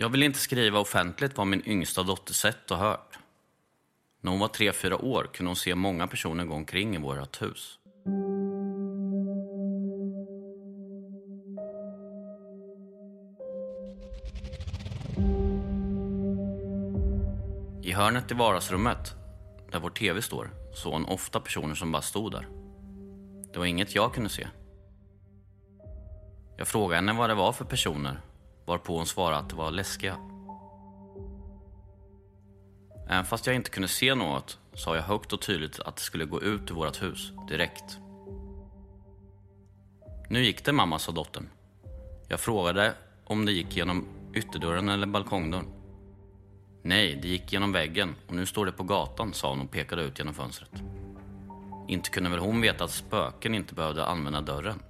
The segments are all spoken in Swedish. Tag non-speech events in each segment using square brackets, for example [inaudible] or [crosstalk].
Jag vill inte skriva offentligt vad min yngsta dotter sett och hört. När hon var tre fyra år kunde hon se många personer gå omkring i vårt hus. I hörnet i vardagsrummet, där vår TV står, såg hon ofta personer som bara stod där. Det var inget jag kunde se. Jag frågade henne vad det var för personer, varpå hon svarade att det var läskiga. Även fast jag inte kunde se något sa jag högt och tydligt att det skulle gå ut ur vårt hus, direkt. Nu gick det mamma, sa dottern. Jag frågade om det gick genom ytterdörren eller balkongdörren. Nej, det gick genom väggen och nu står det på gatan, sa hon och pekade ut genom fönstret. Inte kunde väl hon veta att spöken inte behövde använda dörren?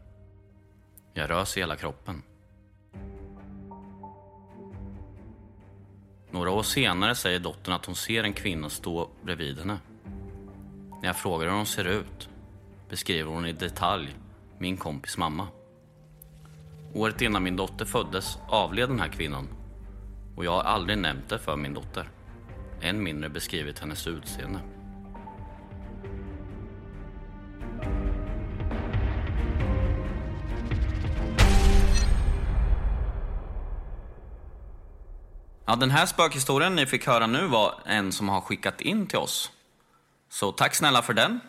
Jag rös i hela kroppen. Några år senare säger dottern att hon ser en kvinna stå bredvid henne. När jag frågar hur hon ser ut beskriver hon i detalj min kompis mamma. Året innan min dotter föddes avled den här kvinnan och jag har aldrig nämnt det för min dotter. Än mindre beskrivit hennes utseende. Ja, den här spökhistorien ni fick höra nu var en som har skickat in till oss. Så tack snälla för den.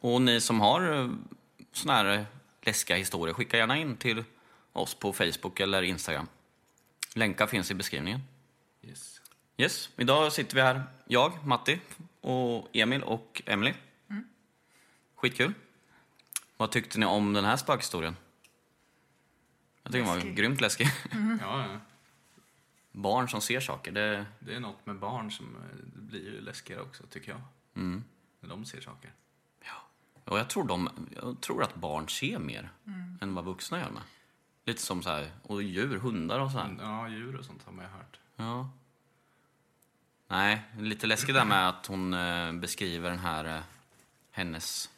Och ni som har eh, såna här eh, läskiga historier, skicka gärna in till oss på Facebook eller Instagram. Länkar finns i beskrivningen. Yes. Yes, idag sitter vi här, jag, Matti, och Emil och Emily. Skitkul. Vad tyckte ni om den här spökhistorien? Jag tycker den var grymt läskig. Ja, ja. Barn som ser saker, det... Det är något med barn som eh, blir ju läskigare också, tycker jag. Mm. När de ser saker. Och jag tror, de, jag tror att barn ser mer Mm. än vad vuxna gör med. Lite som så här, och djur, hundar och så här. Ja, djur och sånt har man ju hört. Ja. Nej, lite läskigt där med att hon eh, beskriver den här, eh, hennes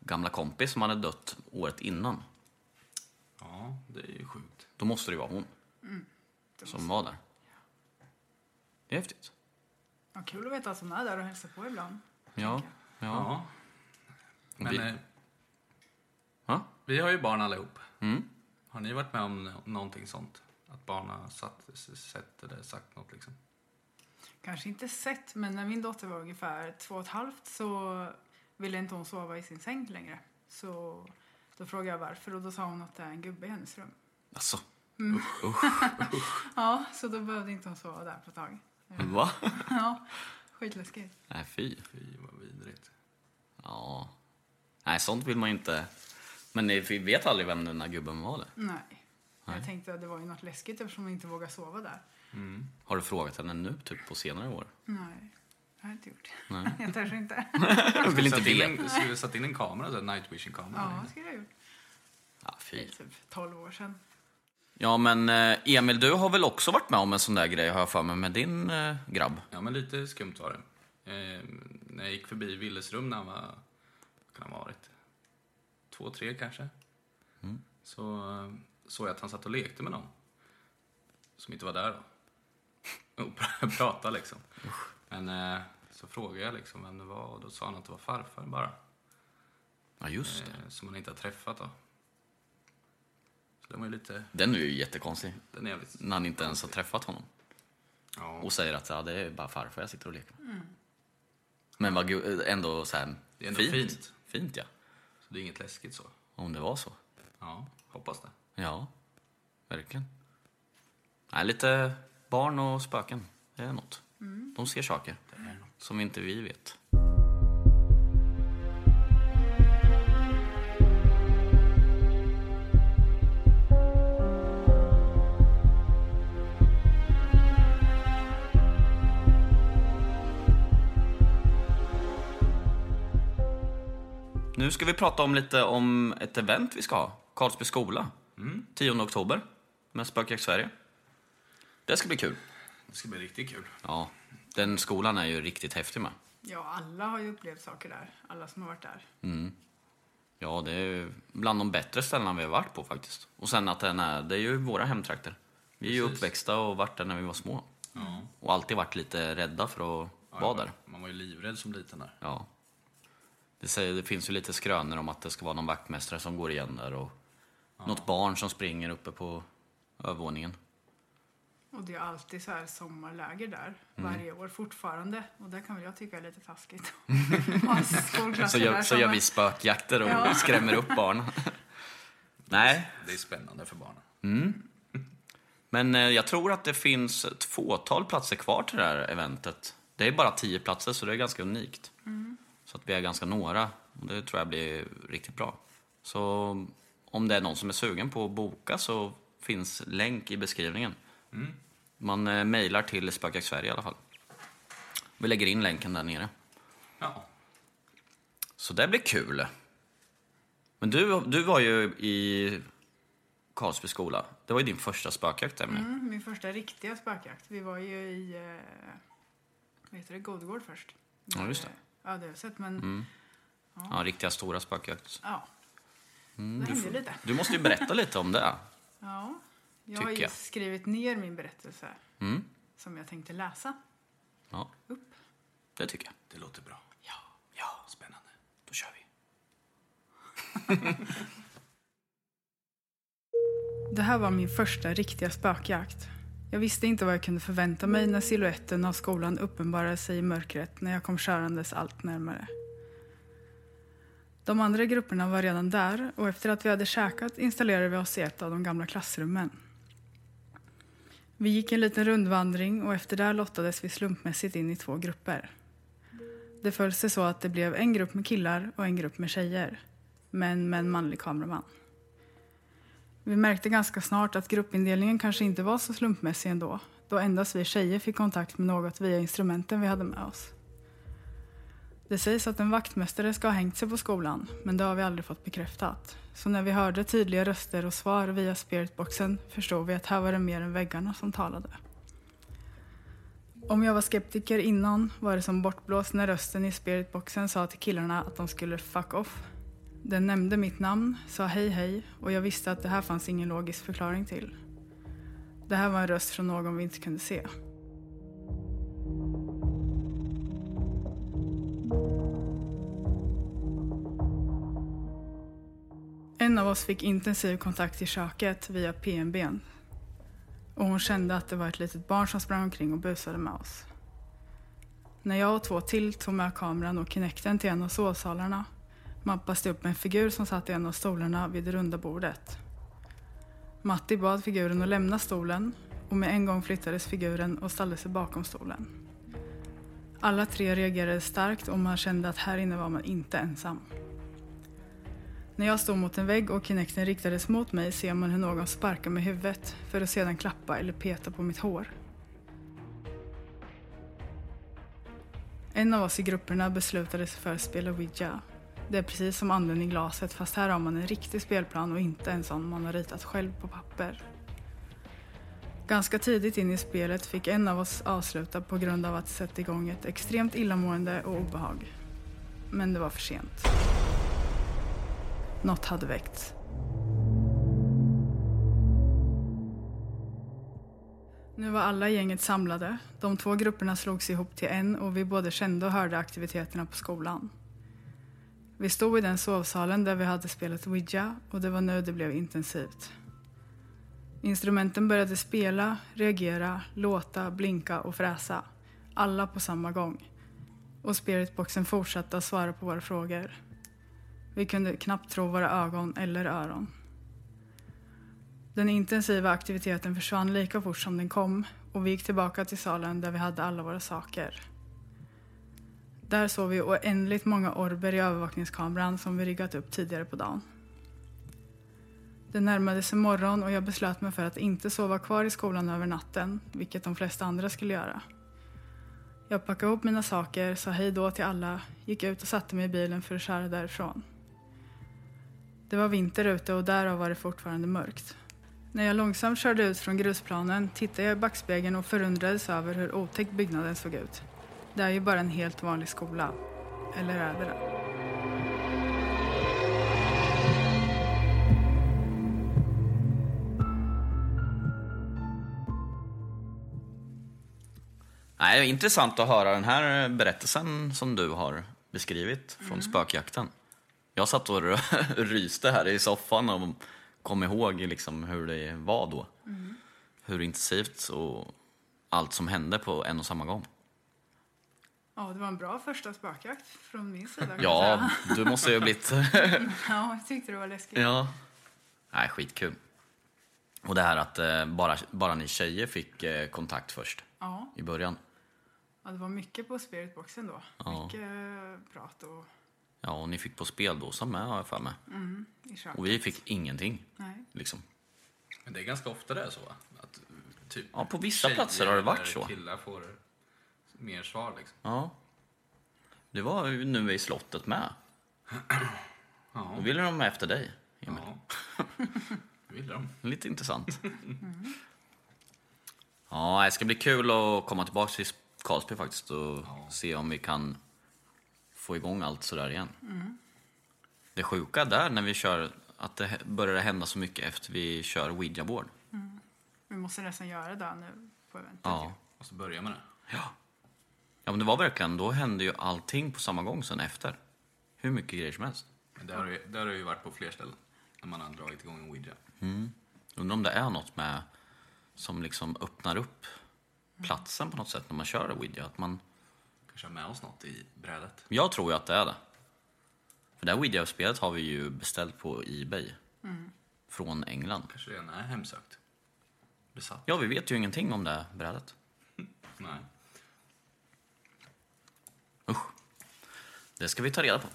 gamla kompis som hade dött året innan. Ja, det är ju sjukt. Då måste det ju vara hon Mm. Det som var där. Det är häftigt. Ja, kul att veta att hon är där och hälsar på ibland. Ja. ja. Ja. Men Vi- eh, Ja? vi har ju barn allihop. Mm. Har ni varit med om nå- någonting sånt? Att barn har satt, sett eller sagt något liksom? Kanske inte sett, men när min dotter var ungefär två och ett halvt så ville inte hon sova i sin säng längre. Så då frågade jag varför och då sa hon att det är en gubbe i hennes rum. Alltså. Mm. Usch, usch, usch. [laughs] Ja, så då behövde inte hon sova där på ett tag. Va? [laughs] Ja, skitläskigt. Nej, fy. Fy, vad vidrigt. Ja. Nej, sånt vill man ju inte. Men ni- vi vet aldrig vem den där gubben var. Eller? Nej. Nej. Jag tänkte att det var ju något läskigt eftersom hon inte vågar sova där. Har du frågat henne nu, typ på senare år? Nej, det har jag inte gjort. Nej. [laughs] Jag törs inte. Jag vill inte veta. Skulle du satt in en kamera, night vision kamera? Ja, det skulle jag ha gjort. Ja, Det fy. är typ 12 år sedan. Ja, men eh, Emil, du har väl också varit med om en sån där grej, har jag för mig, med din eh, grabb? Ja, men lite skumt var det. Eh, när jag gick förbi Willes rum när han var, vad kan han ha varit? Två, tre kanske. Så eh, såg jag att han satt och lekte med någon. Som inte var där då. [laughs] Och pr- pratade liksom. Men eh, så frågade jag liksom vem det var och då sa han att det var farfar bara. Ja, just det. Eh, som han inte har träffat då. Den var ju lite, Den är ju jättekonstig. den är jävligt... När han inte ens har träffat honom. Ja. Och säger att ja, det är bara farfar jag sitter och leker med. Men vad gu- ändå så här, Det är ändå fint. fint. Fint, ja. Så det är inget läskigt så. Om det var så. Ja, hoppas det. Ja, verkligen. Nej, lite barn och spöken. Det är något. De ser saker som inte vi vet. Nu ska vi prata om lite om ett event vi ska ha. Karlsby skola. 10 oktober med Spökjakt Sverige. Det ska bli kul. Det ska bli riktigt kul. Ja, den skolan är ju riktigt häftig med. Ja, alla har ju upplevt saker där. Alla som har varit där. Ja, det är ju bland de bättre ställena vi har varit på faktiskt. Och sen att den är, det är ju våra hemtrakter. Vi är ju Precis. uppväxta och varit där när vi var små. Och alltid varit lite rädda för att vara där. Man var ju livrädd som liten där. Ja. Det, säger, det finns ju lite skrönor om att det ska vara någon vaktmästare som går igen där och något barn som springer uppe på övervåningen. Och det är alltid så här sommarläger där Mm. varje år fortfarande. Och det kan väl jag tycka är lite taskigt. [laughs] Så gör, så gör vi spökjakter och Ja. [laughs] skrämmer upp barn. [laughs] Nej, Det är spännande för barnen. men eh, jag tror att det finns ett fåtal platser kvar till det här eventet. Det är bara tio platser, så det är ganska unikt. Så att vi är ganska några, och det tror jag blir riktigt bra. Så om det är någon som är sugen på att boka så finns länk i beskrivningen. Man eh, mejlar till Spökjakt Sverige i alla fall. Vi lägger in länken där nere. Ja. Så det blir kul. Men du, du var ju i Karlsby skola. Det var ju din första spökjakt, Emelie. Mm, min första riktiga spökjakt. Vi var ju i eh, vad heter det, Godgård först. Ja, just det. Ja, det har jag sett. Men Ja, riktiga stora spökjakt. ja, Mm, det du, får- lite. du måste ju berätta lite om det. Ja, jag har ju jag. skrivit ner min berättelse Mm. som jag tänkte läsa Ja, upp. det tycker jag. Det låter bra. Ja, ja, Spännande. då kör vi. [laughs] Det här var min första riktiga spökjakt. Jag visste inte vad jag kunde förvänta mig när siluetten av skolan uppenbarade sig i mörkret när jag kom körandes allt närmare. De andra grupperna var redan där och efter att vi hade käkat installerade vi oss i ett av de gamla klassrummen. Vi gick en liten rundvandring och efter det lottades vi slumpmässigt in i två grupper. Det föll sig så att det blev en grupp med killar och en grupp med tjejer. Men med en manlig kameraman. Vi märkte ganska snart att gruppindelningen kanske inte var så slumpmässig ändå, då endast vi tjejer fick kontakt med något via instrumenten vi hade med oss. Det sägs att en vaktmästare ska ha hängt sig på skolan, men det har vi aldrig fått bekräftat. Så när vi hörde tydliga röster och svar via spiritboxen förstod vi att här var det mer än väggarna som talade. Om jag var skeptiker innan var det som bortblåst när rösten i spiritboxen sa till killarna att de skulle fuck off. Den nämnde mitt namn, sa hej hej och jag visste att det här fanns ingen logisk förklaring till. Det här var en röst från någon vi inte kunde se. En av oss fick intensiv kontakt i köket via PMB. Och hon kände att det var ett litet barn som sprang omkring och busade med oss. När jag och två till tog med kameran och Kinecten till en av sovsalarna mappas det upp en figur som satt i en av stolarna vid det runda bordet. Matti bad figuren att lämna stolen och med en gång flyttades figuren och ställde sig bakom stolen. Alla tre reagerade starkt och man kände att här inne var man inte ensam. När jag stod mot en vägg och Kinecten riktades mot mig ser man hur någon sparkar med huvudet för att sedan klappa eller peta på mitt hår. En av oss i grupperna beslutade sig för att spela Ouija. Det är precis som anden i glaset fast här har man en riktig spelplan och inte en sån man har ritat själv på papper. Ganska tidigt in i spelet fick en av oss avsluta på grund av att sätta igång ett extremt illamående och obehag. Men det var för sent. Något hade väckts. Nu var alla i gänget samlade. De två grupperna slogs ihop till en och vi både kände och hörde aktiviteterna på skolan. Vi stod i den sovsalen där vi hade spelat Ouija och det var nu det blev intensivt. Instrumenten började spela, reagera, låta, blinka och fräsa. Alla på samma gång. Och spiritboxen fortsatte att svara på våra frågor. Vi kunde knappt tro våra ögon eller öron. Den intensiva aktiviteten försvann lika fort som den kom och vi gick tillbaka till salen där vi hade alla våra saker. Där såg vi oändligt många orber i övervakningskameran som vi riggat upp tidigare på dagen. Det närmade sig morgon och jag beslöt mig för att inte sova kvar i skolan över natten, vilket de flesta andra skulle göra. Jag packade ihop mina saker, sa hej då till alla, gick ut och satte mig i bilen för att köra därifrån. Det var vinter ute och därav var det fortfarande mörkt. När jag långsamt körde ut från grusplanen tittade jag i backspegeln och förundrades över hur otäck byggnaden såg ut. Det är ju bara en helt vanlig skola. Eller är det det? Nej, intressant att höra den här berättelsen som du har beskrivit från spökjakten. Jag satt och [laughs] ryste här i soffan och kom ihåg liksom hur det var då. Hur intensivt och allt som hände på en och samma gång. Ja, det var en bra första spökjakt från min sida. Ja, du måste ju ha blivit... [laughs] ja, jag tyckte det var läskigt. ja. Nej, skitkul. Och det här att eh, bara, bara ni tjejer fick eh, kontakt först Ja, i början. ja, det var mycket på spiritboxen då. Ja. Mycket eh, prat och Ja, och ni fick på speldåsa med har jag för mig. i köket. Och vi fick ingenting. Nej. Liksom. Men det är ganska ofta det är så va? Att, typ, Ja, på vissa platser har det varit eller så. killar får mer svar liksom. Ja. Det var ju nu i slottet med. [clears throat] Ja. Då ville de efter dig, Emil. Ja. [laughs] Det vill de. Lite intressant. [laughs] Ja, det ska bli kul att komma tillbaka till Karlsby faktiskt och se om vi kan få igång allt sådär igen. Det sjuka där när vi kör, att det börjar hända så mycket efter vi kör Ouija-board. Vi måste nästan göra det nu på eventet. Ja. Och så börjar med det. ja. Ja, men det var verkligen, då hände ju allting på samma gång sen efter. Hur mycket grejer som helst. Men det har, ju, det har det ju varit på fler ställen. När man har dragit igång en ouija. Undrar om det är något med som liksom öppnar upp platsen på något sätt när man kör Ouija. Att man, Kanske har med oss något i brädet. jag tror ju att det är det. För det här Ouija-spelet har vi ju beställt på Ebay. Från England. Kanske redan är hemsökt. Besatt. Ja, vi vet ju ingenting om det här brädet. [laughs] Nej. Usch. Det ska vi ta reda på.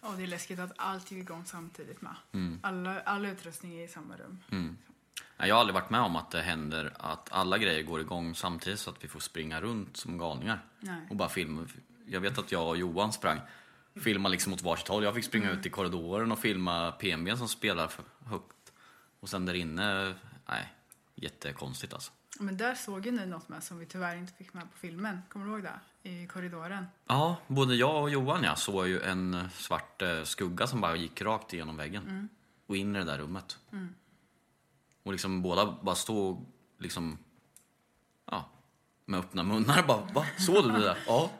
Och det är läskigt att allt gick igång samtidigt med. Mm. Alla, all utrustning är i samma rum. Nej, Jag har aldrig varit med om att det händer att alla grejer går igång samtidigt så att vi får springa runt som galningar. Nej. Och bara filma. Jag vet att jag och Johan sprang. Filma liksom åt varsitt håll. Jag fick springa ut i korridoren och filma PMB som spelar högt. Och sen där inne, nej, jättekonstigt alltså. Men där såg ju ni något med som vi tyvärr inte fick med på filmen. Kommer du ihåg det? I korridoren. Ja, både jag och Johan ja, såg ju en svart eh, skugga som bara gick rakt igenom väggen. Och in i det där rummet. Och liksom båda bara stod liksom, ja, med öppna munnar bara, va? Såg du det där? Ja.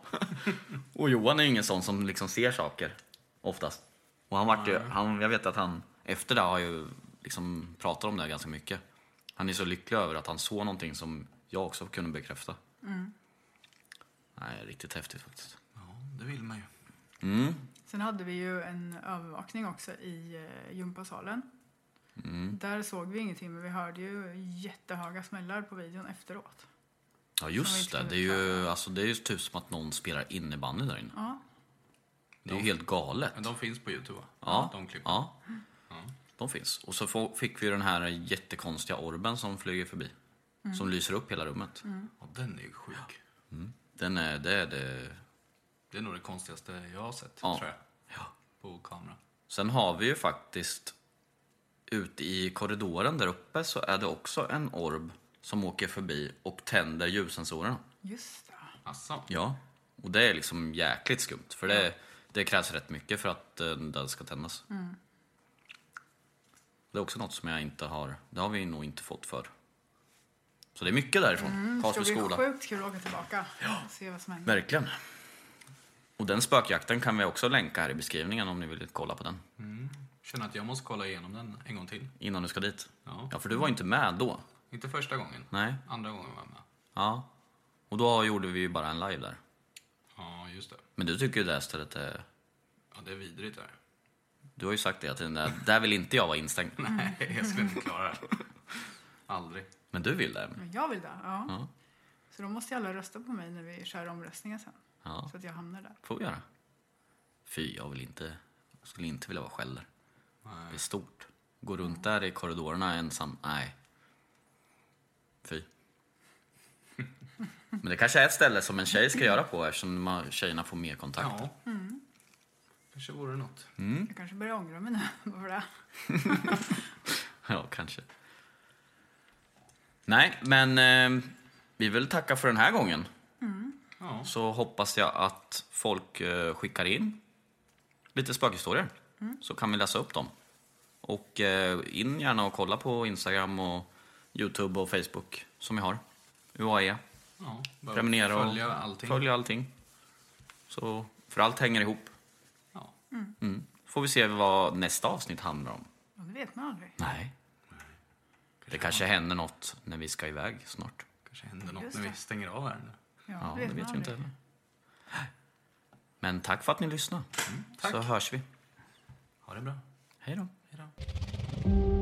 [laughs] och Johan är ju ingen sån som liksom ser saker, oftast. Och han vart ju, han, jag vet att han, efter det har ju liksom pratat om det ganska mycket. Han är så lycklig över att han såg någonting som jag också kunde bekräfta. Nej, riktigt häftigt faktiskt. Ja, det vill man ju. Mm. Sen hade vi ju en övervakning också i eh, gympasalen. Mm. Där såg vi ingenting men vi hörde ju jättehöga smällar på videon efteråt. Ja just det, det är ju, alltså, det är ju typ som att någon spelar innebandy där inne. Ja. Det är ju helt galet. Men de finns på Youtube va? Ja, De klippen. ja, de finns. Och så fick vi den här jättekonstiga orben som flyger förbi. Mm. Som lyser upp hela rummet. Och den är ju sjuk. Den är, det är det, Det är nog det konstigaste jag har sett, Ja. tror jag. ja. på kamera. Sen har vi ju faktiskt ute i korridoren där uppe så är det också en orb som åker förbi och tänder ljussensorerna. Just det. Asså? Ja, och det är liksom jäkligt skumt för det, det krävs rätt mycket för att eh, den ska tändas. Det är också något som jag inte har, det har vi nog inte fått för. Så det är mycket därifrån, Mm, det ska bli skola. sjukt kul att åka tillbaka och se vad som händer. Verkligen. Och den spökjakten kan vi också länka här i beskrivningen om ni vill kolla på den Känner att jag måste kolla igenom den en gång till. innan du ska dit. Ja. Ja, för du var inte med då. Inte första gången. Nej. Andra gången var jag med. Ja. Och då gjorde vi ju bara en live där. Ja, just det. Men du tycker ju det här stället är... Ja, det är vidrigt där. Du har ju sagt det att den där, där vill inte jag vara instängd. [laughs] Nej, jag skulle inte klara det. Aldrig. Men du vill det? Men jag vill det, ja. Ja. Så då måste ju alla rösta på mig när vi kör omröstningen sen. Ja. Så att jag hamnar där. får vi göra. Fy, jag vill inte... Jag skulle inte vilja vara själv där. Det är stort. Gå runt där i korridorerna ensam. Nej. Fy. [laughs] Men det kanske är ett ställe som en tjej ska göra på eftersom man- tjejerna får mer kontakt. Ja. Kanske vore något. Jag kanske börjar ångra mig nu [laughs] för det. [laughs] Ja, kanske. Nej, men eh, vi vill tacka för den här gången. Ja. Så hoppas jag att folk eh, skickar in lite spökhistorier. Så kan vi läsa upp dem. Och eh, in gärna och kolla på Instagram och Youtube och Facebook som vi har. UAE. ja. Prenumerera och Följa allting. följa allting. Så, för allt hänger ihop. Mm. Får vi se vad nästa avsnitt handlar om. Ja, det vet man aldrig. Nej. Det kanske händer något när vi ska iväg snart. Kanske händer något Just när vi det. stänger av här nu. Ja, Ja, det vet man vi inte aldrig. heller. Men tack för att ni lyssnade. tack. Så hörs vi. Ha det bra. Hej då. Hej då.